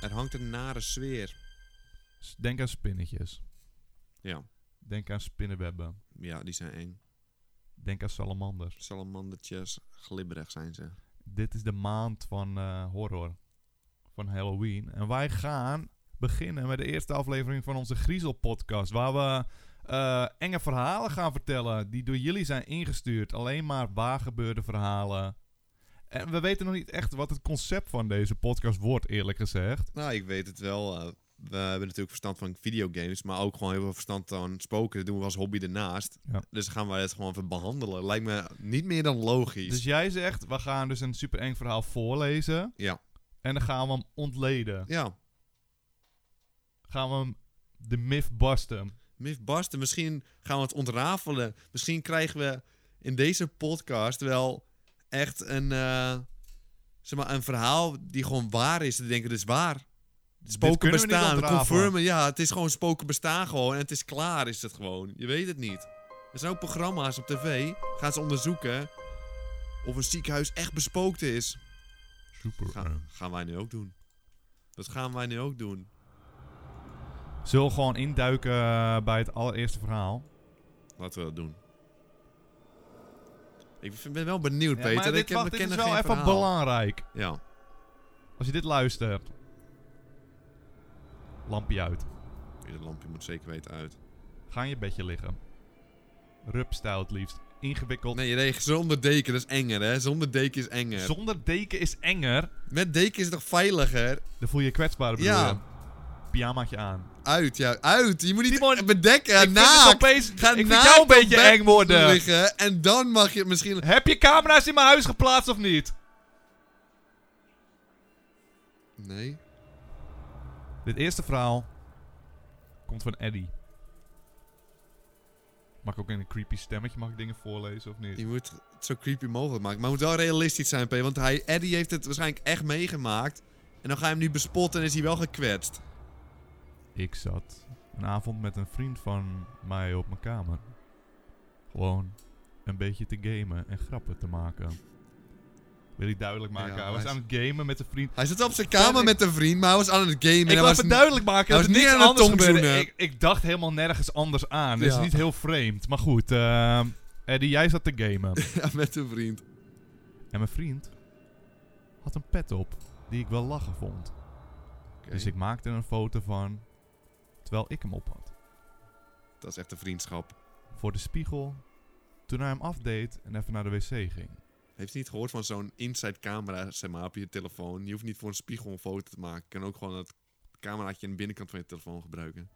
Er hangt een nare sfeer. Denk aan spinnetjes. Ja, Denk aan spinnenwebben. ja die zijn eng. Denk aan salamanders. Salamandertjes, glibberig zijn ze. Dit is de maand van eh, horror. Van Halloween. En wij gaan beginnen met de eerste aflevering van onze Griezel podcast. Waar we eh, enge verhalen gaan vertellen. Die door jullie zijn ingestuurd. Alleen maar waar gebeurde verhalen. En we weten nog niet echt wat het concept van deze podcast wordt, eerlijk gezegd. Nou, ik weet het wel. eh, we hebben natuurlijk verstand van videogames, maar ook gewoon heel veel verstand van spoken. Dat doen we als hobby ernaast. Ja. Dus gaan wij het gewoon even behandelen. Lijkt me niet meer dan logisch. Dus jij zegt, we gaan dus een super eng verhaal voorlezen. Ja. En dan gaan we hem ontleden. Ja, Gaan we hem de myth busten. Mythbuster, misschien gaan we het ontrafelen. Misschien krijgen we in deze podcast wel echt een, eh, zeg maar, een verhaal die gewoon waar is. Te denken, dit is waar. Spoken we bestaan, confirmen. Ja, het is gewoon spoken bestaan gewoon. En het is klaar, is het gewoon. Je weet het niet. Er zijn ook programma's op tv. Gaan ze onderzoeken of een ziekenhuis echt bespookt is. Super Ga- gaan wij nu ook doen. Dat gaan wij nu ook doen. Zullen we gewoon induiken eh, bij het allereerste verhaal? Laten we dat doen. Ik ben wel benieuwd, Peter. maar dit, ik wacht, dit is wel even verhaal. belangrijk. Ja. Als je dit luistert. Lampje uit. Het lampje moet zeker weten uit. Ga in je bedje liggen. Rupstijl het liefst. Ingewikkeld. Nee, nee, zonder deken, dat is enger, hè? Zonder deken is enger. Zonder deken is enger. Met deken is het toch veiliger? Dan voel je je kwetsbaar bedoel Ja. je? Pyjamaatje aan. Uit, ja, uit. Je moet niet Timon, bedekken, ik naakt. opeens, Ga ik naakt jou een beetje eng worden. liggen en dan mag je misschien... Heb je camera's in mijn huis geplaatst of niet? Nee. Dit eerste verhaal komt van Eddie. Mag ik ook in een creepy stemmetje mag ik dingen voorlezen of niet? Je moet het zo creepy mogelijk maken. Maar het moet wel realistisch zijn, P. Want hij, Eddie heeft het waarschijnlijk echt meegemaakt. En dan ga je hem nu bespotten en is hij wel gekwetst. Ik zat een avond met een vriend van mij op mijn kamer. Gewoon een beetje te gamen en grappen te maken. Wil ik duidelijk maken. Ja, hij was hij aan het gamen met een vriend. Hij zat op zijn kamer ik- met een vriend, maar hij was aan het gamen. en Ik hij wil was even duidelijk maken hij dat was niks niet aan het anders gebeurde. Ik, ik dacht helemaal nergens anders aan. Dat Ja. is niet heel vreemd. Maar goed, Eddie, jij zat te gamen. Ja, met een vriend. en mijn vriend had een pet op die ik wel lachen vond. Dus ik maakte een foto van terwijl ik hem op had. Dat is echt een vriendschap. Voor de spiegel toen hij hem afdeed en even naar de wc ging. Heeft hij niet gehoord van zo'n inside camera zeg maar, op je telefoon? Je hoeft niet voor een spiegel een foto te maken. Je kan ook gewoon het cameraatje aan de binnenkant van je telefoon gebruiken.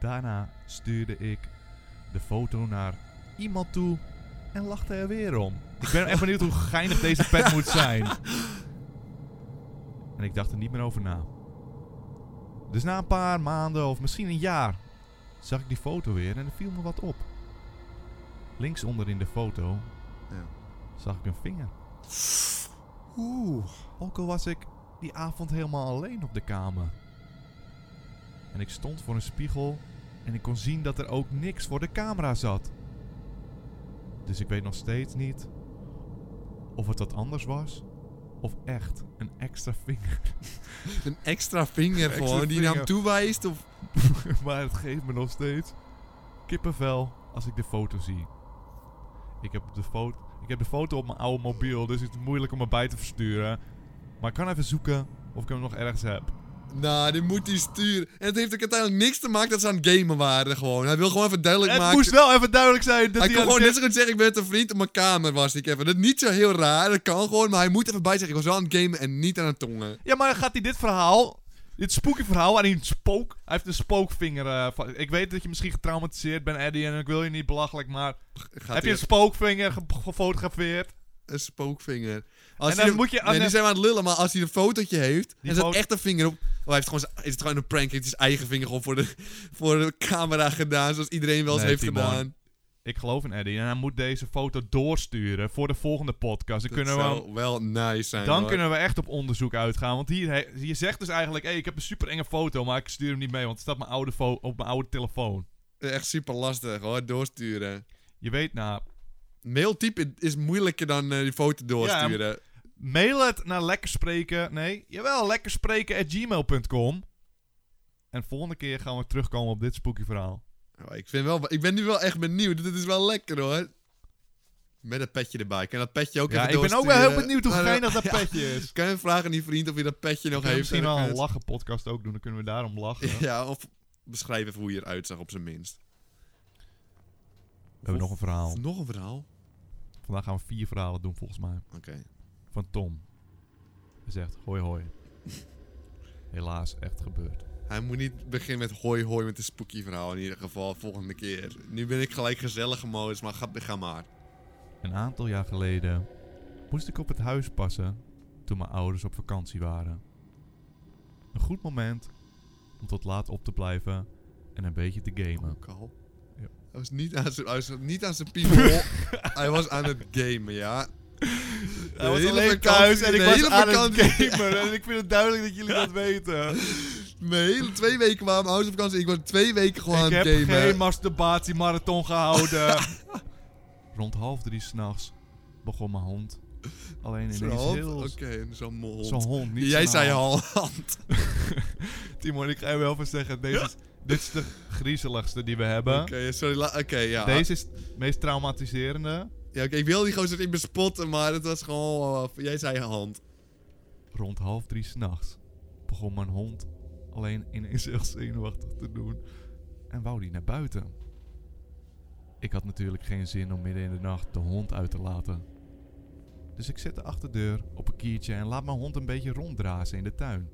Daarna stuurde ik de foto naar iemand toe en lachte er weer om. Ik ben echt benieuwd hoe geinig deze pet moet zijn. En ik dacht er niet meer over na. Dus na een paar maanden of misschien een jaar zag ik die foto weer en er viel me wat op. Links onder in de foto Ja. zag ik een vinger. Oeh. Ook al was ik die avond helemaal alleen op de kamer. En ik stond voor een spiegel en ik kon zien dat er ook niks voor de camera zat. Dus ik weet nog steeds niet of het wat anders was of echt een extra vinger. Een extra vinger Extra gewoon die naar hem vinger. toewijst. Of... maar het geeft me nog steeds kippenvel als ik de foto zie. Ik heb de, foto, ik heb de foto op mijn oude mobiel, dus het is moeilijk om erbij te versturen. Maar ik kan even zoeken of ik hem nog ergens heb. Nou, die moet hij sturen. En het heeft ook uiteindelijk niks te maken dat ze aan het gamen waren gewoon. Hij wil gewoon even duidelijk Het maken. moest wel even duidelijk zijn dat hij hij kon aan gewoon het- net zo goed zeggen, ik ben met een vriend op mijn kamer was ik even. Dat is niet zo heel raar, dat kan gewoon. Maar hij moet even bij zeggen, ik was wel aan het gamen en niet aan het tongen. Ja, maar gaat hij dit verhaal, dit spooky verhaal, waarin een spook, hij heeft een spookvinger. eh, van- ik weet dat je misschien getraumatiseerd bent, Eddie, en ik wil je niet belachelijk, maar Gaat heb hij je een spookvinger ge- gefotografeerd? Een spookvinger. Als En hij dan er- moet je Nee, de- die zijn we aan het lullen, maar als hij een fotootje heeft Die en zet echt een vinger op... Oh, hij heeft gewoon, is het gewoon een prank, hij heeft zijn eigen vinger gewoon voor de, voor de camera gedaan, zoals iedereen wel eens Nee, heeft gedaan. Ik geloof in Eddie en hij moet deze foto doorsturen voor de volgende podcast. Dan, Dat kunnen we, zou wel nice zijn, dan hoor. kunnen we echt op onderzoek uitgaan. Want hier, he- je zegt dus eigenlijk, hé, ik heb een super enge foto, maar ik stuur hem niet mee, want het staat mijn oude op mijn oude telefoon. Echt super lastig, hoor, doorsturen. Je weet, nou, Mailtype is moeilijker dan eh, die foto doorsturen. Mail het naar lekkerspreken. Nee, jawel, lekkerspreken at gmail.com. En volgende keer gaan we terugkomen op dit spooky verhaal. Oh, ik, vind wel, ik ben nu wel echt benieuwd. Dit is wel lekker hoor. Met een petje erbij. Kan dat petje ook Ja, even ik ben ook wel heel benieuwd hoe geinig dat ja, petje is. Kan je vragen aan die vriend of hij dat petje nog heeft? misschien en wel een lachen podcast ook doen, dan kunnen we daarom lachen. Ja, of beschrijf even hoe je eruit zag op zijn minst. We hebben nog een verhaal. Nog een verhaal? Vandaag gaan we vier verhalen doen volgens mij. Oké. Van Tom. Hij zegt, hoi hoi. Helaas, echt gebeurd. Hij moet niet beginnen met hoi hoi met een spooky verhaal in ieder geval. Volgende keer. Nu ben ik gelijk gezellige modus, maar ga, ga maar. Een aantal jaar geleden moest ik op het huis passen toen mijn ouders op vakantie waren. Een goed moment om tot laat op te blijven en een beetje te gamen. Ook al. Ja. Hij was niet aan zijn, hij was niet aan zijn piemel. hij was aan het gamen, ja. Hij was hele alleen thuis en ik was hele aan vakantie- het gamen. En ik vind het duidelijk dat jullie dat weten. Mijn hele twee weken waren mijn ouders op vakantie. Ik was twee weken gewoon ik aan heb het gamen. geen masturbatiemarathon gehouden. Rond half drie s'nachts begon mijn hond. Alleen ineens hand? heel... Oké, zo'n mol. Zo'n hond, niet Jij zei hand. al hand. Timon, ik ga je wel even zeggen, deze is, dit is de griezeligste die we hebben. Oké, sorry. Oké, ja. Deze is het meest traumatiserende. Ja, oké, ik wil die gozer niet bespotten, maar het was gewoon... eh, jij zei hand. Rond half drie s'nachts begon mijn hond alleen ineens heel zenuwachtig te doen. En wou die naar buiten. Ik had natuurlijk geen zin om midden in de nacht de hond uit te laten. Dus ik zet de achterdeur op een kiertje en laat mijn hond een beetje ronddrazen in de tuin.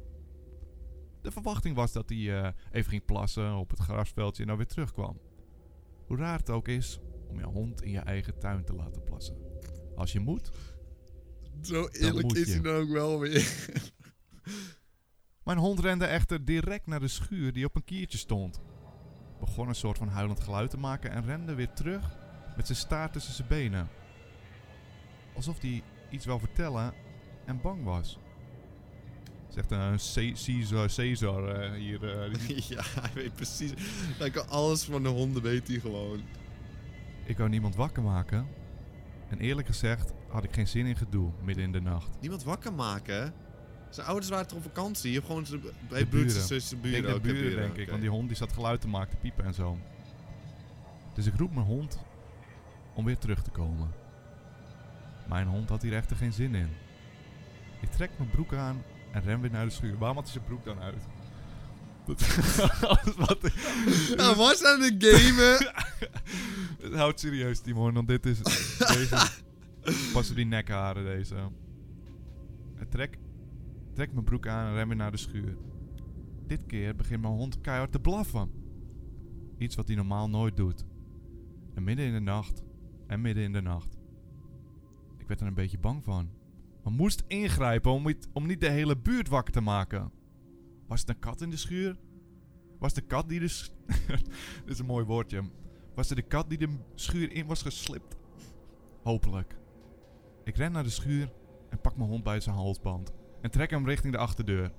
De verwachting was dat hij eh, even ging plassen op het grasveldje en dan weer terugkwam. Hoe raar het ook is om je hond in je eigen tuin te laten plassen. Als je moet, Zo eerlijk moet is je. hij dan ook wel weer. Mijn hond rende echter direct naar de schuur die op een kiertje stond. Begon een soort van huilend geluid te maken en rende weer terug met zijn staart tussen zijn benen. Alsof hij iets wou vertellen en bang was. Zegt een Caesar, Caesar eh, hier. eh, ja, hij weet precies. Hij kan alles van de honden, weet hij gewoon. ik wou niemand wakker maken. En eerlijk gezegd had ik geen zin in gedoe midden in de nacht. Niemand wakker maken. Zijn ouders waren toch op vakantie? Of gewoon zijn bij buren. broertjes en zussen, Ik buren? denk de buren, denk ik. Want die hond die zat geluid te maken, te piepen en zo. Dus ik roep mijn hond om weer terug te komen. Mijn hond had hier echter geen zin in. Ik trek mijn broek aan en ren weer naar de schuur. Waarom had hij zijn broek dan uit? Dat, wat, Hij was aan het gamen. het houdt serieus, Timon, want dit is... Deze, passen die nekharen, deze. Ik trek, trek mijn broek aan en ren weer naar de schuur. Dit keer begint mijn hond keihard te blaffen. Iets wat hij normaal nooit doet. En midden in de nacht. En midden in de nacht. Ik werd er een beetje bang van. Maar moest ingrijpen om, niet- om niet de hele buurt wakker te maken. Was het een kat in de schuur? Was de kat die de... Dit is een mooi woordje. Was het de kat die de schuur in was geslipt? Hopelijk. Ik ren naar de schuur en pak mijn hond bij zijn halsband. En trek hem richting de achterdeur.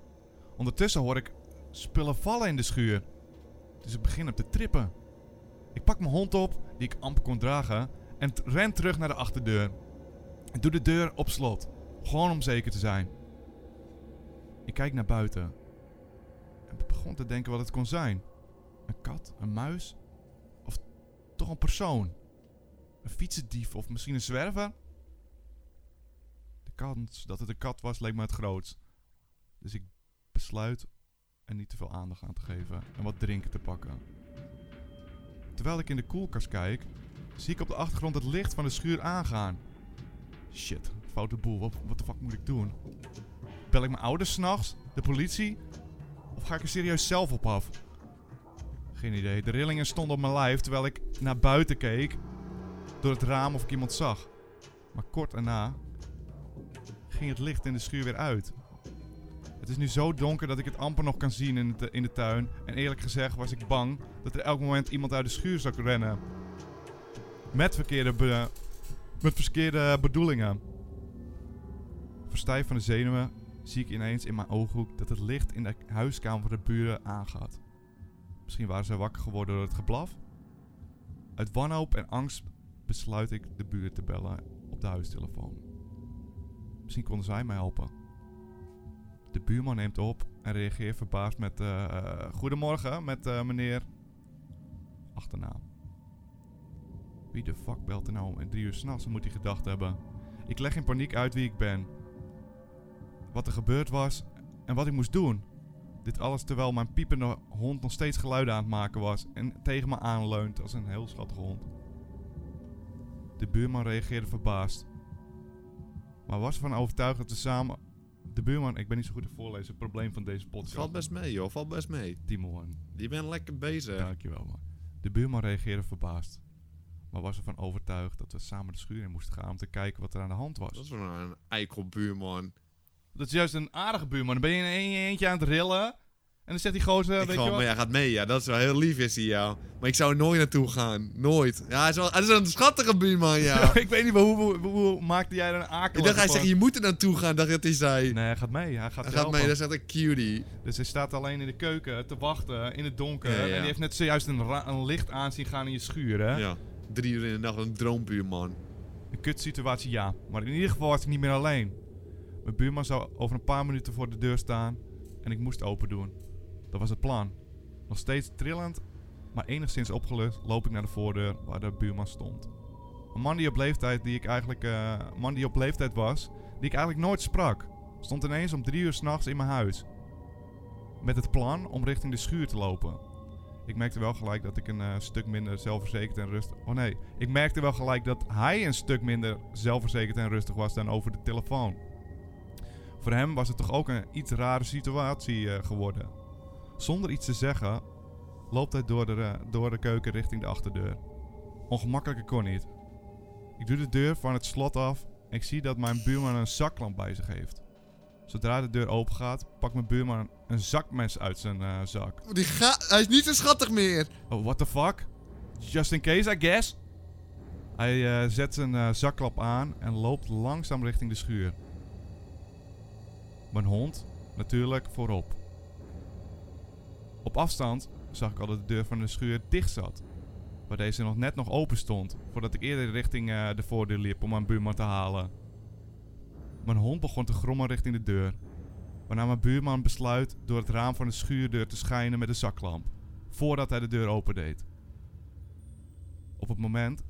Ondertussen hoor ik spullen vallen in de schuur. Dus ik begin hem te trippen. Ik pak mijn hond op, die ik amper kon dragen, en ren terug naar de achterdeur. Ik doe de deur op slot. Gewoon om zeker te zijn. Ik kijk naar buiten. En begon te denken wat het kon zijn. Een kat? Een muis? Of toch een persoon? Een fietsendief of misschien een zwerver? De kans dat het een kat was leek me het grootst. Dus ik besluit er niet te veel aandacht aan te geven en wat drinken te pakken. Terwijl ik in de koelkast kijk, zie ik op de achtergrond het licht van de schuur aangaan. Shit, foute boel. Wat, de fuck moet ik doen? Bel ik mijn ouders s'nachts? De politie? Of ga ik er serieus zelf op af? Geen idee. De rillingen stonden op mijn lijf terwijl ik naar buiten keek door het raam of ik iemand zag. Maar kort daarna ging het licht in de schuur weer uit. Het is nu zo donker dat ik het amper nog kan zien in de, in de tuin. En eerlijk gezegd was ik bang dat er elk moment iemand uit de schuur zou rennen. Met verkeerde, met verkeerde bedoelingen. Verstijf van de zenuwen zie ik ineens in mijn ooghoek dat het licht in de huiskamer van de buren aangaat. Misschien waren ze wakker geworden door het geblaf. Uit wanhoop en angst besluit ik de buurt te bellen op de huistelefoon. Misschien konden zij mij helpen. De buurman neemt op en reageert verbaasd met... eh, eh, Goedemorgen, met eh, meneer... Achternaam. Wie de fuck belt er nou om drie uur s'nachts, moet hij gedacht hebben. Ik leg in paniek uit wie ik ben. Wat er gebeurd was en wat ik moest doen. Dit alles terwijl mijn piepende hond nog steeds geluiden aan het maken was en tegen me aanleunt als een heel schattige hond. De buurman reageerde verbaasd. Maar was ervan overtuigd dat we samen... De buurman, ik ben niet zo goed in voorlezen, het probleem van deze podcast. Valt best mee, joh. Valt best mee. Timon, Je bent lekker bezig. dankjewel man. De buurman reageerde verbaasd. Maar was ervan overtuigd dat we samen de schuur in moesten gaan om te kijken wat er aan de hand was. Dat is wel een eikelbuurman. Dat is juist een aardige buurman. Dan ben je in een eentje aan het rillen. En dan zegt die gozer, ik weet gewoon, je maar jij gaat mee, ja. Dat is wel heel lief, is hij, ja. Maar ik zou er nooit naartoe gaan. Nooit. Ja, hij is, wel, hij is een schattige buurman, ja. ik weet niet, maar hoe, hoe, hoe maakte jij er een akelig ik dacht, hij zegt, je moet er naartoe gaan, dacht dat hij zei. Nee, hij gaat mee. Hij gaat, hij gaat mee, dat is echt een cutie. Dus hij staat alleen in de keuken te wachten in het donker. Ja, ja. En die heeft net zojuist een licht aan zien gaan in je schuur, hè? Ja. Drie uur in de nacht, een droombuurman. Een kutsituatie, ja. Maar in ieder geval was ik niet meer alleen. Mijn buurman zou over een paar minuten voor de deur staan en ik moest open doen. Dat was het plan. Nog steeds trillend, maar enigszins opgelucht, loop ik naar de voordeur waar de buurman stond. Een man die op leeftijd, die ik eigenlijk, een man die op leeftijd was, die ik eigenlijk nooit sprak, stond ineens om drie uur s'nachts in mijn huis. Met het plan om richting de schuur te lopen. Ik merkte wel gelijk dat ik een eh, stuk minder zelfverzekerd en rustig... Oh nee, ik merkte wel gelijk dat hij een stuk minder zelfverzekerd en rustig was dan over de telefoon. Voor hem was het toch ook een iets rare situatie eh, geworden. Zonder iets te zeggen loopt hij door de, door de keuken richting de achterdeur. Ongemakkelijker kon niet. Ik doe de deur van het slot af en ik zie dat mijn buurman een zaklamp bij zich heeft. Zodra de deur open gaat, pakt mijn buurman een zakmes uit zijn eh, zak. Die ga hij is niet zo schattig meer. Oh, what the fuck? Just in case, I guess. Hij eh, zet zijn zakklap aan en loopt langzaam richting de schuur. Mijn hond natuurlijk voorop. Op afstand zag ik al dat de deur van de schuur dicht zat. Waar deze nog net nog open stond, voordat ik eerder richting eh, de voordeur liep om mijn buurman te halen. Mijn hond begon te grommen richting de deur. Waarna mijn buurman besluit door het raam van de schuurdeur te schijnen met een zaklamp voordat hij de deur opendeed. Op het moment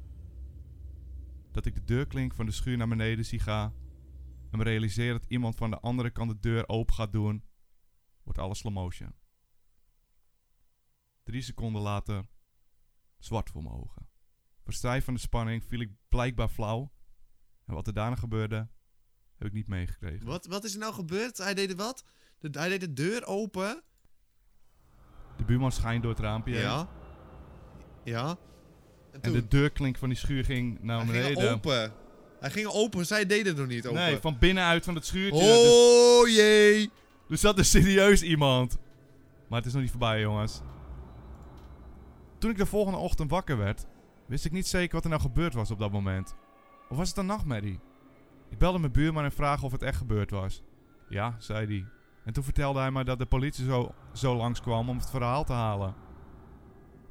dat ik de deurklink van de schuur naar beneden zie gaan en me realiseer dat iemand van de andere kant de deur open gaat doen, wordt alles slow motion. Drie seconden later, zwart voor mijn ogen. Verstijfd van de spanning viel ik blijkbaar flauw. En wat er daarna gebeurde, heb ik niet meegekregen. Wat, wat is er nou gebeurd? Hij deed wat? De, hij deed de deur open. De buurman schijnt door het raampje heen. Ja. Ja. En de deurklink van die schuur ging naar hij ging beneden. open. Hij ging open, zij deden het nog niet open. Nee, van binnenuit van het schuurtje. Dus, Oh jee. er zat er serieus iemand. Maar het is nog niet voorbij, jongens. Toen ik de volgende ochtend wakker werd, wist ik niet zeker wat er nou gebeurd was op dat moment. Of was het een nachtmerrie? Ik belde mijn buurman en vraag of het echt gebeurd was. Ja, zei hij. En toen vertelde hij me dat de politie zo, zo langskwam om het verhaal te halen.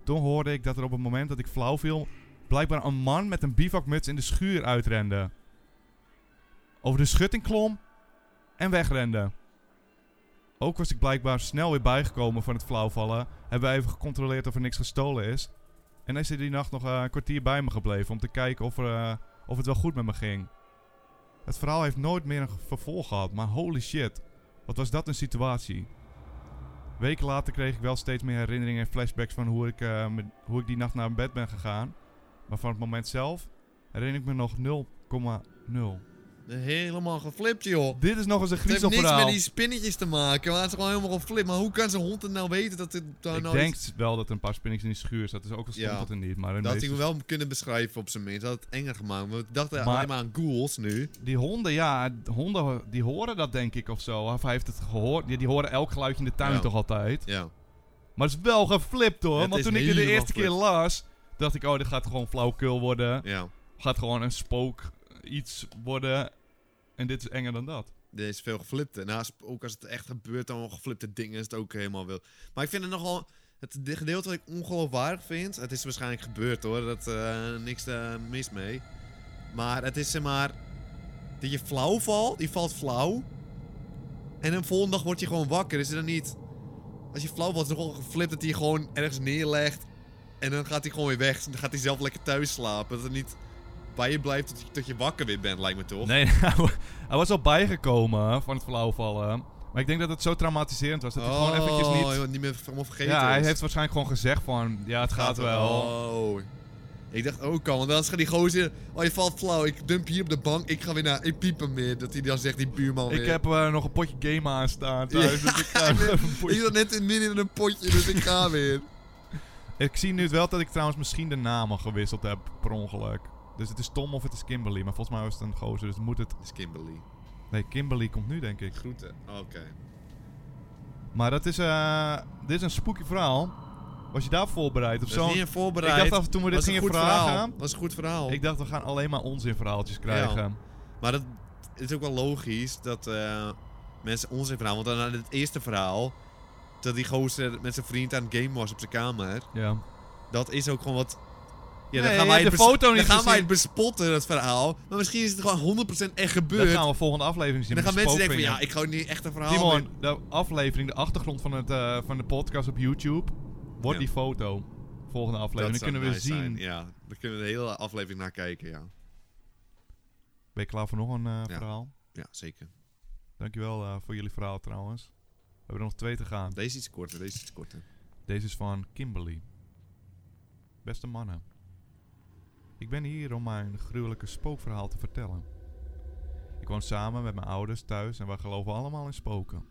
Toen hoorde ik dat er op het moment dat ik flauw viel, blijkbaar een man met een bivakmuts in de schuur uitrende. Over de schutting klom en wegrende. Ook was ik blijkbaar snel weer bijgekomen van het flauwvallen. Hebben we even gecontroleerd of er niks gestolen is. En is er die nacht nog eh, een kwartier bij me gebleven om te kijken of, eh, of het wel goed met me ging. Het verhaal heeft nooit meer een vervolg gehad, maar holy shit. Wat was dat een situatie? Weken later kreeg ik wel steeds meer herinneringen en flashbacks van hoe ik, eh, hoe ik die nacht naar bed ben gegaan. Maar van het moment zelf herinner ik me nog 0,0. Helemaal geflipt, joh. Dit is nog eens een Het heeft niks griezelverhaal. met die spinnetjes te maken, maar het is gewoon helemaal geflipt. Maar hoe kan zijn hond het nou weten dat het daar Ik nou denk iets- wel dat er een paar spinnetjes in die schuur zaten. Dus ook al stond Ja. dat er niet. Maar, Dat had hij wel kunnen beschrijven op zijn minst. Dat had het enger gemaakt. We dachten Maar- alleen maar aan ghouls nu. Die honden, ja, honden die horen dat denk ik of zo. Of hij heeft het gehoord. Die, die horen elk geluidje in de tuin Ja. toch altijd. Ja. Maar het is wel geflipt hoor. Het Want is toen ik het de eerste keer las, dacht ik, oh, dit gaat gewoon flauwkul worden. Ja. Gaat gewoon een spook iets worden. En dit is enger dan dat. Er is veel geflipte. Nou, als- ook als het echt gebeurt, dan geflipte dingen is het ook helemaal wild. Maar ik vind het nogal... Het de gedeelte wat ik ongeloofwaardig vind... Het is waarschijnlijk gebeurd hoor. Dat eh niks eh, mis mee. Maar het is zeg maar... dat je flauw valt. Je valt flauw. En de volgende dag word je gewoon wakker. Is het dan niet... Als je flauw valt, is het gewoon geflipt dat hij je gewoon ergens neerlegt. En dan gaat hij gewoon weer weg. Dan gaat hij zelf lekker thuis slapen. Dat het niet bij je blijft tot je, tot je wakker weer bent, lijkt me toch? Nee, hij was al bijgekomen van het flauwvallen. Maar ik denk dat het zo traumatiserend was dat hij gewoon eventjes Oh, niet... je wordt niet meer vergeten Ja, hij is. heeft waarschijnlijk gewoon gezegd van... Ja, het gaat wel. Oh. Ik dacht ook al, want dan gaat die gozer... Oh, je valt flauw. Ik dump hier op de bank. Ik ga weer naar... Ik piep hem weer. Dat hij dan zegt, die buurman weer. Ik heb eh, nog een potje game aanstaan thuis. dus ik, ga Ik zat net in midden in een potje, dus ik ga weer. Ik zie nu wel dat ik trouwens misschien de namen gewisseld heb per ongeluk. Dus het is Tom of het is Kimberly. Maar volgens mij was het een gozer, dus moet het... Dat is Kimberly. Nee, Kimberly komt nu, denk ik. Groeten. Oh, Oké. Maar dat is, eh dit is een spooky verhaal. Was je daar voorbereid of Dat zo? is niet voorbereid. Ik dacht af toen we dit gingen vragen... verhaal. Dat is een goed verhaal. Ik dacht, we gaan alleen maar onzin verhaaltjes krijgen. Maar dat is ook wel logisch dat eh, mensen ons in verhaal... Want dan aan het eerste verhaal... Dat die gozer met zijn vriend aan het game was op zijn kamer. Ja. Dat is ook gewoon wat... Ja, Nee, dan gaan wij het de foto niet Dan gaan wij het bespotten, dat verhaal. Maar misschien is het gewoon 100% echt gebeurd. Dat gaan we volgende aflevering zien. en dan gaan mensen denken van... Ja, ik ga nu echt een verhaal... Timon, de aflevering, de achtergrond van, het, eh, van de podcast op YouTube... wordt Ja. die foto. Volgende Dat aflevering. Dan kunnen we nice zijn, zien... Ja, daar kunnen we de hele aflevering naar kijken, ja. Ben je klaar voor nog een eh, verhaal? Ja, zeker. Dankjewel eh voor jullie verhaal trouwens. We hebben er nog twee te gaan. Deze is iets korter, deze is iets korter. Deze is van Kimberly. Beste mannen. Ik ben hier om mijn gruwelijke spookverhaal te vertellen. Ik woon samen met mijn ouders thuis en wij geloven allemaal in spoken.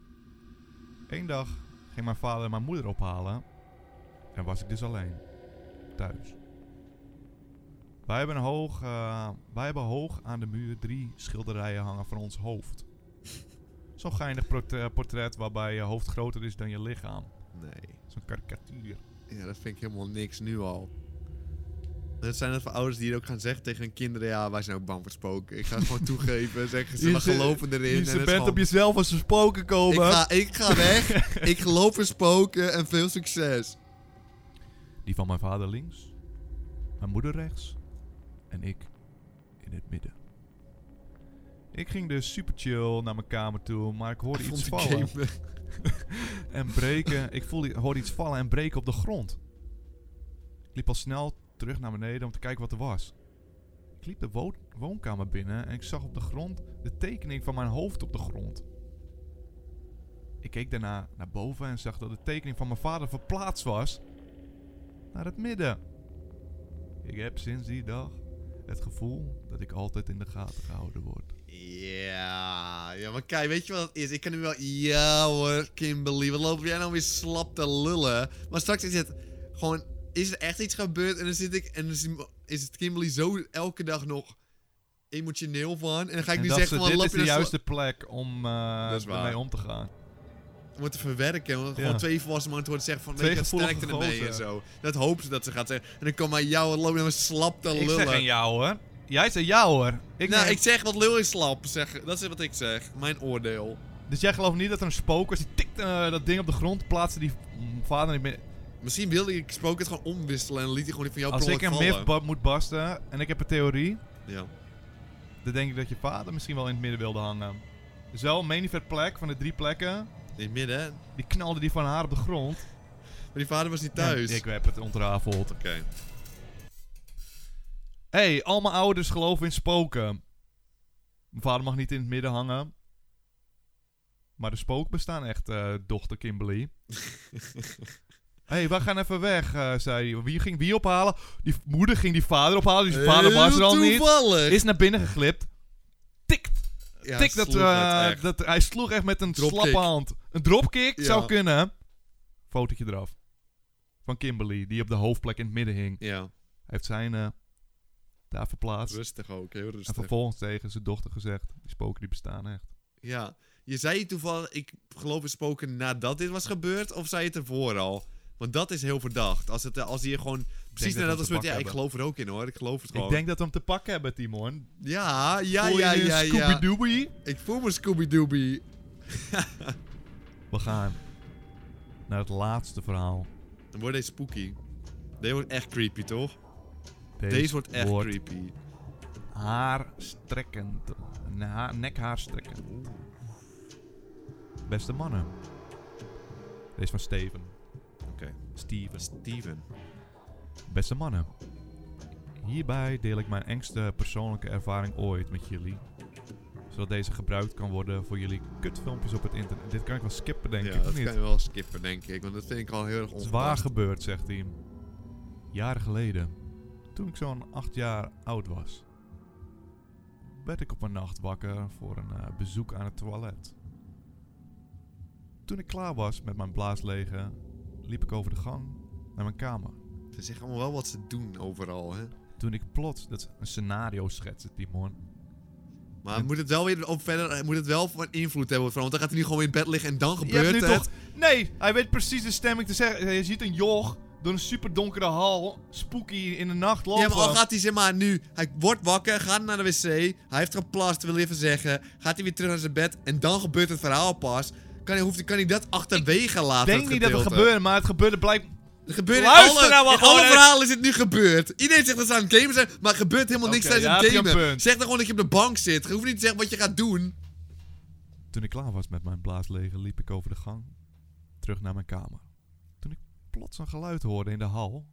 Eén dag ging mijn vader mijn moeder ophalen en was ik dus alleen. Thuis. Wij hebben, hoog, eh, wij hebben hoog aan de muur drie schilderijen hangen van ons hoofd. Zo'n geinig portret- portret waarbij je hoofd groter is dan je lichaam. Nee. Zo'n karikatuur. Ja, dat vind ik helemaal niks nu al. Dat zijn het voor ouders die het ook gaan zeggen tegen hun kinderen. Ja, wij zijn ook bang voor spoken. Ik ga het gewoon toegeven. Zeggen ze, ze- geloven erin. Je bent gewoon- op jezelf als er spoken komen. ik ga, ik ga weg. ik geloof in spoken en veel succes. Die van mijn vader links, mijn moeder rechts en ik in het midden. Ik ging dus super chill naar mijn kamer toe, maar ik hoorde iets vallen en breken. Ik voelde, hoorde iets vallen en breken op de grond. Ik liep al snel terug naar beneden om te kijken wat er was. Ik liep de wo- woonkamer binnen en ik zag op de grond de tekening van mijn hoofd op de grond. Ik keek daarna naar boven en zag dat de tekening van mijn vader verplaatst was naar het midden. Ik heb sinds die dag het gevoel dat ik altijd in de gaten gehouden word. Ja, ja, maar kijk, weet je wat het is? Ik kan nu wel... Ja hoor, Kimberly, wat loop jij nou weer slap te lullen? Maar straks is het gewoon... Is er echt iets gebeurd en dan zit ik... En dan is, het Kimberly zo elke dag nog emotioneel van. En dan ga ik En nu dat zeggen ze- van... dit is de juiste plek om eh is waar. ermee om te gaan. om het te verwerken. Want Ja. gewoon twee volwassen mannen te zeggen van... Weet je, sterkte ermee en zo. Dat ze dat ze gaat zeggen. En dan kom maar jou, wat loop je nou slap te Ik lullen. zeg geen jou hoor. Jij zei jou hoor. Ik nou, neem- ik zeg wat lul is slap. Zeg, dat is wat ik zeg. Mijn oordeel. Dus jij gelooft niet dat er een spook was? Die tikte eh, dat ding op de grond, plaatste die mm, vader niet meer. Misschien wilde ik spook het gewoon omwisselen en liet hij gewoon die van jou Als per ik een myth vallen. ba- moet basten en ik heb een theorie, Ja. dan denk ik dat je vader misschien wel in het midden wilde hangen. Dus wel een plek van de drie plekken. In het midden, hè? Die knalde die van haar op de grond. Maar die vader was niet thuis. Ja, ik heb het ontrafeld. Oké. Hey, al mijn ouders geloven in spoken. Mijn vader mag niet in het midden hangen. Maar de spook bestaan echt, eh, dochter Kimberly. hey, we gaan even weg, eh, zei hij. Wie ging wie ophalen? Die moeder ging die vader ophalen, dus die vader was er al niet. Is naar binnen geglipt. Tikt, Ja, tik dat, eh, dat, hij sloeg echt met een Dropkick. slappe hand. Een dropkick Ja. zou kunnen. Fotootje eraf. Van Kimberly, die op de hoofdplek in het midden hing. Ja, heeft zijn daar verplaatst. rustig ook. Heel En rustig. vervolgens tegen zijn dochter gezegd: Die spoken die bestaan echt. Ja. Je zei toevallig, ik geloof in spoken nadat dit was gebeurd, of zei je het ervoor al? Want dat is heel verdacht. Als, het, als hier gewoon precies dat nadat we het te gebeurt, ja, ik geloof er ook in hoor. Ik geloof het Ik gewoon. denk dat we hem te pakken hebben, Timon. Ja, ja, Voel je ja, ja, ja. Scooby-Dooby? Ik voel me Scooby-Dooby. We gaan naar het laatste verhaal. Dan wordt deze spooky. Deze wordt echt creepy, toch? Deze, wordt echt creepy. haarstrekkend. Na, nekhaarstrekkend. Beste mannen. Deze is van Steven. Oké. Steven. Steven. Beste mannen. Hierbij deel ik mijn engste persoonlijke ervaring ooit met jullie. Zodat deze gebruikt kan worden voor jullie kutfilmpjes op het internet. Dit kan ik wel skippen, denk ja, ik. of dat niet? kan je wel skippen, denk ik. Want dat vind ik al heel erg Het is waar ongepast. gebeurd, zegt hij. Jaren geleden, toen ik zo'n acht jaar oud was, werd ik op een nacht wakker voor een eh, bezoek aan het toilet. Toen ik klaar was met mijn blaaslegen, liep ik over de gang naar mijn kamer. Ze zeggen allemaal wel wat ze doen overal, hè. Toen ik plots, dat een scenario schetsen, Timon. Maar En- moet het wel weer op verder, moet het wel van invloed hebben, want dan gaat hij nu gewoon in bed liggen en dan gebeurt het. toch... Nee, hij weet precies de stemming te zeggen. Je ziet een joch door een super donkere hal, spooky in de nacht lopen. Ja, maar al gaat hij zeg maar nu, hij wordt wakker, gaat naar de wc, hij heeft geplast, wil even zeggen, gaat hij weer terug naar zijn bed en dan gebeurt het verhaal pas. Kan hij, hoeft, kan hij dat achterwege laten? Ik denk niet dat het gebeurde, maar het gebeurde blijkbaar... Het gebeurt in Luister alle, nou in alle even. verhalen is het nu gebeurd. Iedereen zegt dat ze aan het gamen zijn, maar er gebeurt helemaal niks tijdens ja, het gamen. Zeg dan gewoon dat je op de bank zit. Je hoeft niet te zeggen wat je gaat doen. Toen ik klaar was met mijn blaaslegen, liep ik over de gang terug naar mijn kamer. Plots een geluid hoorde in de hal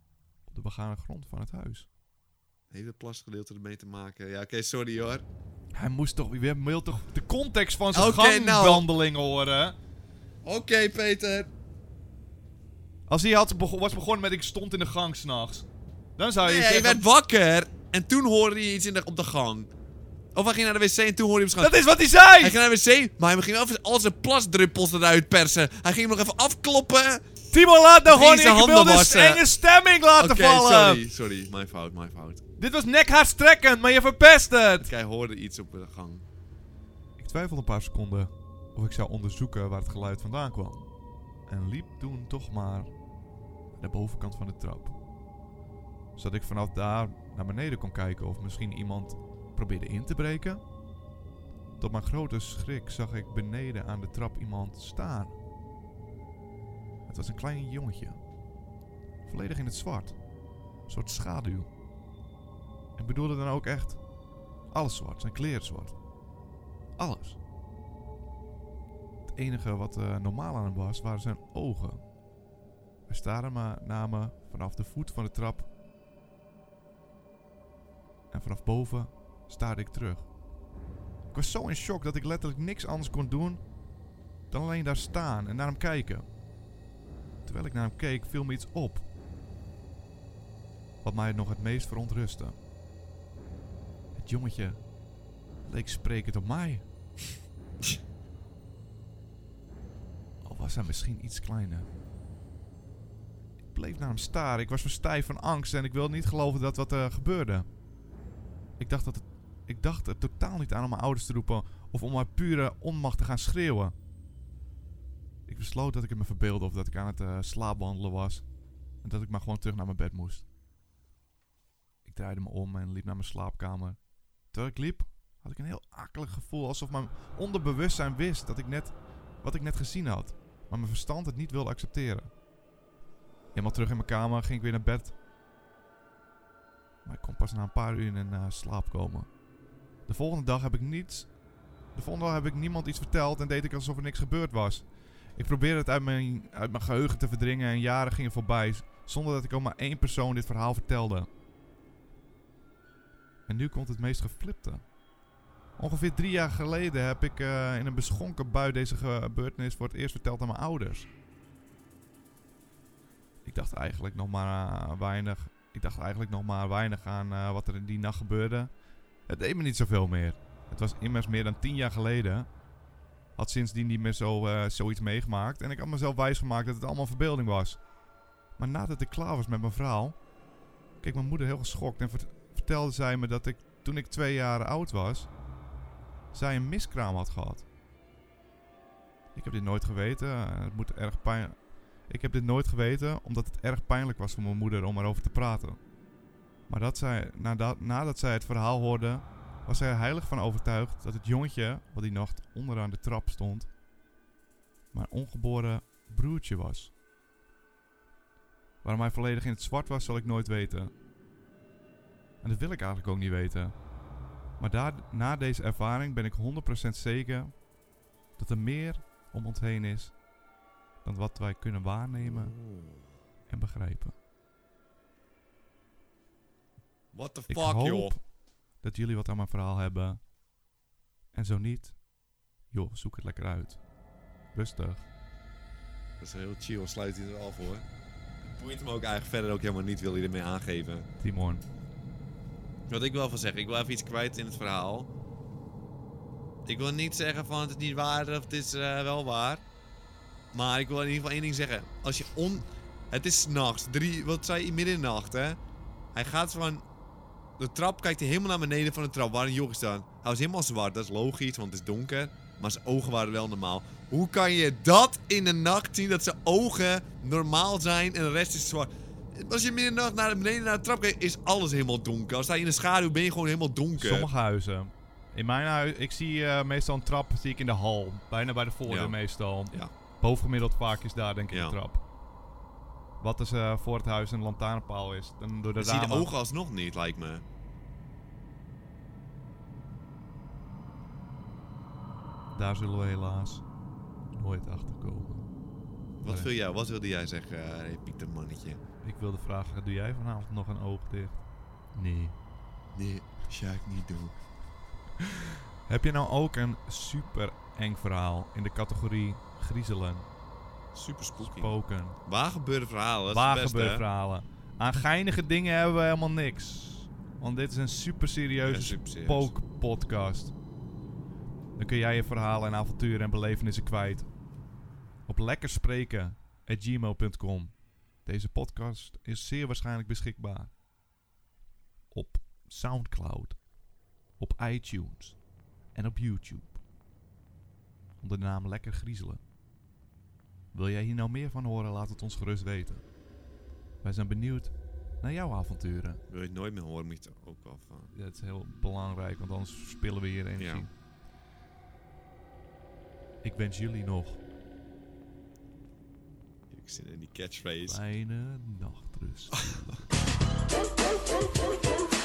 op de begane grond van het huis. Heeft het plasgedeelte ermee te maken? Ja, oké, sorry hoor. Hij moest toch, wie wil toch de context van zijn Oké, nou. gangwandeling horen? Oké, Peter. Als hij had bego- was begonnen met ik stond in de gang s'nachts. Dan zou je Nee, hij werd wakker en toen hoorde hij iets in de, op de gang. Of hij ging naar de wc en toen hoorde hij hem Dat is wat hij zei! Hij ging naar de wc, maar hij ging wel even al zijn plasdruppels eruit persen. Hij ging hem nog even afkloppen. Timo, laat nou gewoon... wilde een enge stemming laten vallen. sorry, sorry. Mijn fout, mijn fout. Dit was nekhaarstrekkend, maar je verpest het. Hij hoorde iets op de gang. Ik twijfelde een paar seconden of ik zou onderzoeken waar het geluid vandaan kwam. En liep toen toch maar naar de bovenkant van de trap. Zodat ik vanaf daar naar beneden kon kijken of misschien iemand probeerde in te breken. Tot mijn grote schrik zag ik beneden aan de trap iemand staan. Het was een klein jongetje. Volledig in het zwart. Een soort schaduw. Ik bedoelde dan ook echt alles zwart, zijn kleren zwart. Alles. Het enige wat eh, normaal aan hem was, waren zijn ogen. Hij staarde me naar me vanaf de voet van de trap. En vanaf boven staarde ik terug. Ik was zo in shock dat ik letterlijk niks anders kon doen dan alleen daar staan en naar hem kijken. Terwijl ik naar hem keek, viel me iets op. Wat mij nog het meest verontrustte. Het jongetje leek sprekend op mij. Al was hij misschien iets kleiner. Ik bleef naar hem staren. Ik was verstijfd van angst en ik wilde niet geloven dat wat er gebeurde. Ik dacht, dat het, ik dacht er totaal niet aan om mijn ouders te roepen of om mijn pure onmacht te gaan schreeuwen. Besloot dat ik het me verbeelde of dat ik aan het eh, slaapwandelen was. En dat ik maar gewoon terug naar mijn bed moest. Ik draaide me om en liep naar mijn slaapkamer. Terwijl ik liep, had ik een heel akelig gevoel. Alsof mijn onderbewustzijn wist dat ik net, wat ik net gezien had. Maar mijn verstand het niet wilde accepteren. Helemaal terug in mijn kamer ging ik weer naar bed. Maar ik kon pas na een paar uur in eh, slaap komen. De volgende dag heb ik niets. De volgende dag heb ik niemand iets verteld en deed ik alsof er niks gebeurd was. Ik probeerde het uit mijn, uit mijn geheugen te verdringen en jaren gingen voorbij. Zonder dat ik ook maar één persoon dit verhaal vertelde. En nu komt het meest geflipte. Ongeveer drie jaar geleden heb ik eh, in een beschonken bui deze gebeurtenis voor het eerst verteld aan mijn ouders. Ik dacht eigenlijk nog maar eh, weinig. Ik dacht eigenlijk nog maar weinig aan eh, wat er in die nacht gebeurde. Het deed me niet zoveel meer. Het was immers meer dan tien jaar geleden. Had sindsdien niet meer zo, eh, zoiets meegemaakt. En ik had mezelf wijsgemaakt dat het allemaal verbeelding was. Maar nadat ik klaar was met mijn verhaal, keek mijn moeder heel geschokt en vert- vertelde zij me dat ik toen ik twee jaar oud was, zij een miskraam had gehad. Ik heb dit nooit geweten. Het moet erg pijn. Ik heb dit nooit geweten omdat het erg pijnlijk was voor mijn moeder om erover te praten. Maar dat nadat zij het verhaal hoorde, was er heilig van overtuigd dat het jongetje, wat die nacht onderaan de trap stond, mijn ongeboren broertje was. Waarom hij volledig in het zwart was, zal ik nooit weten. En dat wil ik eigenlijk ook niet weten. Maar daar, na deze ervaring ben ik 100% zeker dat er meer om ons heen is dan wat wij kunnen waarnemen en begrijpen. What the Ik fuck, hoop joh. Dat jullie wat aan mijn verhaal hebben. En zo niet, joh, zoek het lekker uit. Rustig. Dat is heel chill, sluit hij er af hoor. Het boeit hem ook eigenlijk verder ook helemaal niet, wil hij ermee aangeven. Timon. Wat ik wel van zeg, ik wil even iets kwijt in het verhaal. Ik wil niet zeggen van het is niet waar of het is eh, wel waar. Maar ik wil in ieder geval één ding zeggen. Als je on... Het is 's nachts, drie... Wat zei je? Midden in de nacht, hè? Hij gaat van... De trap kijkt hij helemaal naar beneden van de trap waar een staat. Hij was helemaal zwart, dat is logisch, want het is donker. Maar zijn ogen waren wel normaal. Hoe kan je dat in de nacht zien, dat zijn ogen normaal zijn en de rest is zwart? Als je midden in de nacht naar beneden naar de trap kijkt, is alles helemaal donker. Als sta je in de schaduw, ben je gewoon helemaal donker. Sommige huizen. In mijn huis, ik zie eh, meestal een trap zie ik in de hal. Bijna bij de voordeur Ja. meestal. Ja. Bovengemiddeld vaak is daar denk ik Ja. een trap. Wat als eh, voor het huis een lantaarnpaal is. Dan door de zie de ogen alsnog niet, lijkt me. Daar zullen we helaas nooit achter komen. Wat, wil jij, wat wilde jij zeggen, hey, Pieter Mannetje? Ik wilde vragen, doe jij vanavond nog een oog dicht? Nee. Nee, ga ik niet doen. Heb je nou ook een super eng verhaal in de categorie griezelen, Super spooky. spoken, Waar gebeuren verhalen? Waar gebeuren verhalen? Aan geinige dingen hebben we helemaal niks. Want dit is een super Ja, serieuze serieus. spookpodcast. Dan kun jij je verhalen en avonturen en belevenissen kwijt. Op lekkerspreken.gmail.com Deze podcast is zeer waarschijnlijk beschikbaar. Op Soundcloud. Op iTunes. En op YouTube. Onder de naam Lekker Griezelen. Wil jij hier nou meer van horen? Laat het ons gerust weten. Wij zijn benieuwd naar jouw avonturen. Wil je het nooit meer horen, moet je het ook af. eh, Dat is heel belangrijk, want anders verspillen we hier energie. Ja. Ik wens jullie nog Ik zit in die catchphrase. fijne nachtrust.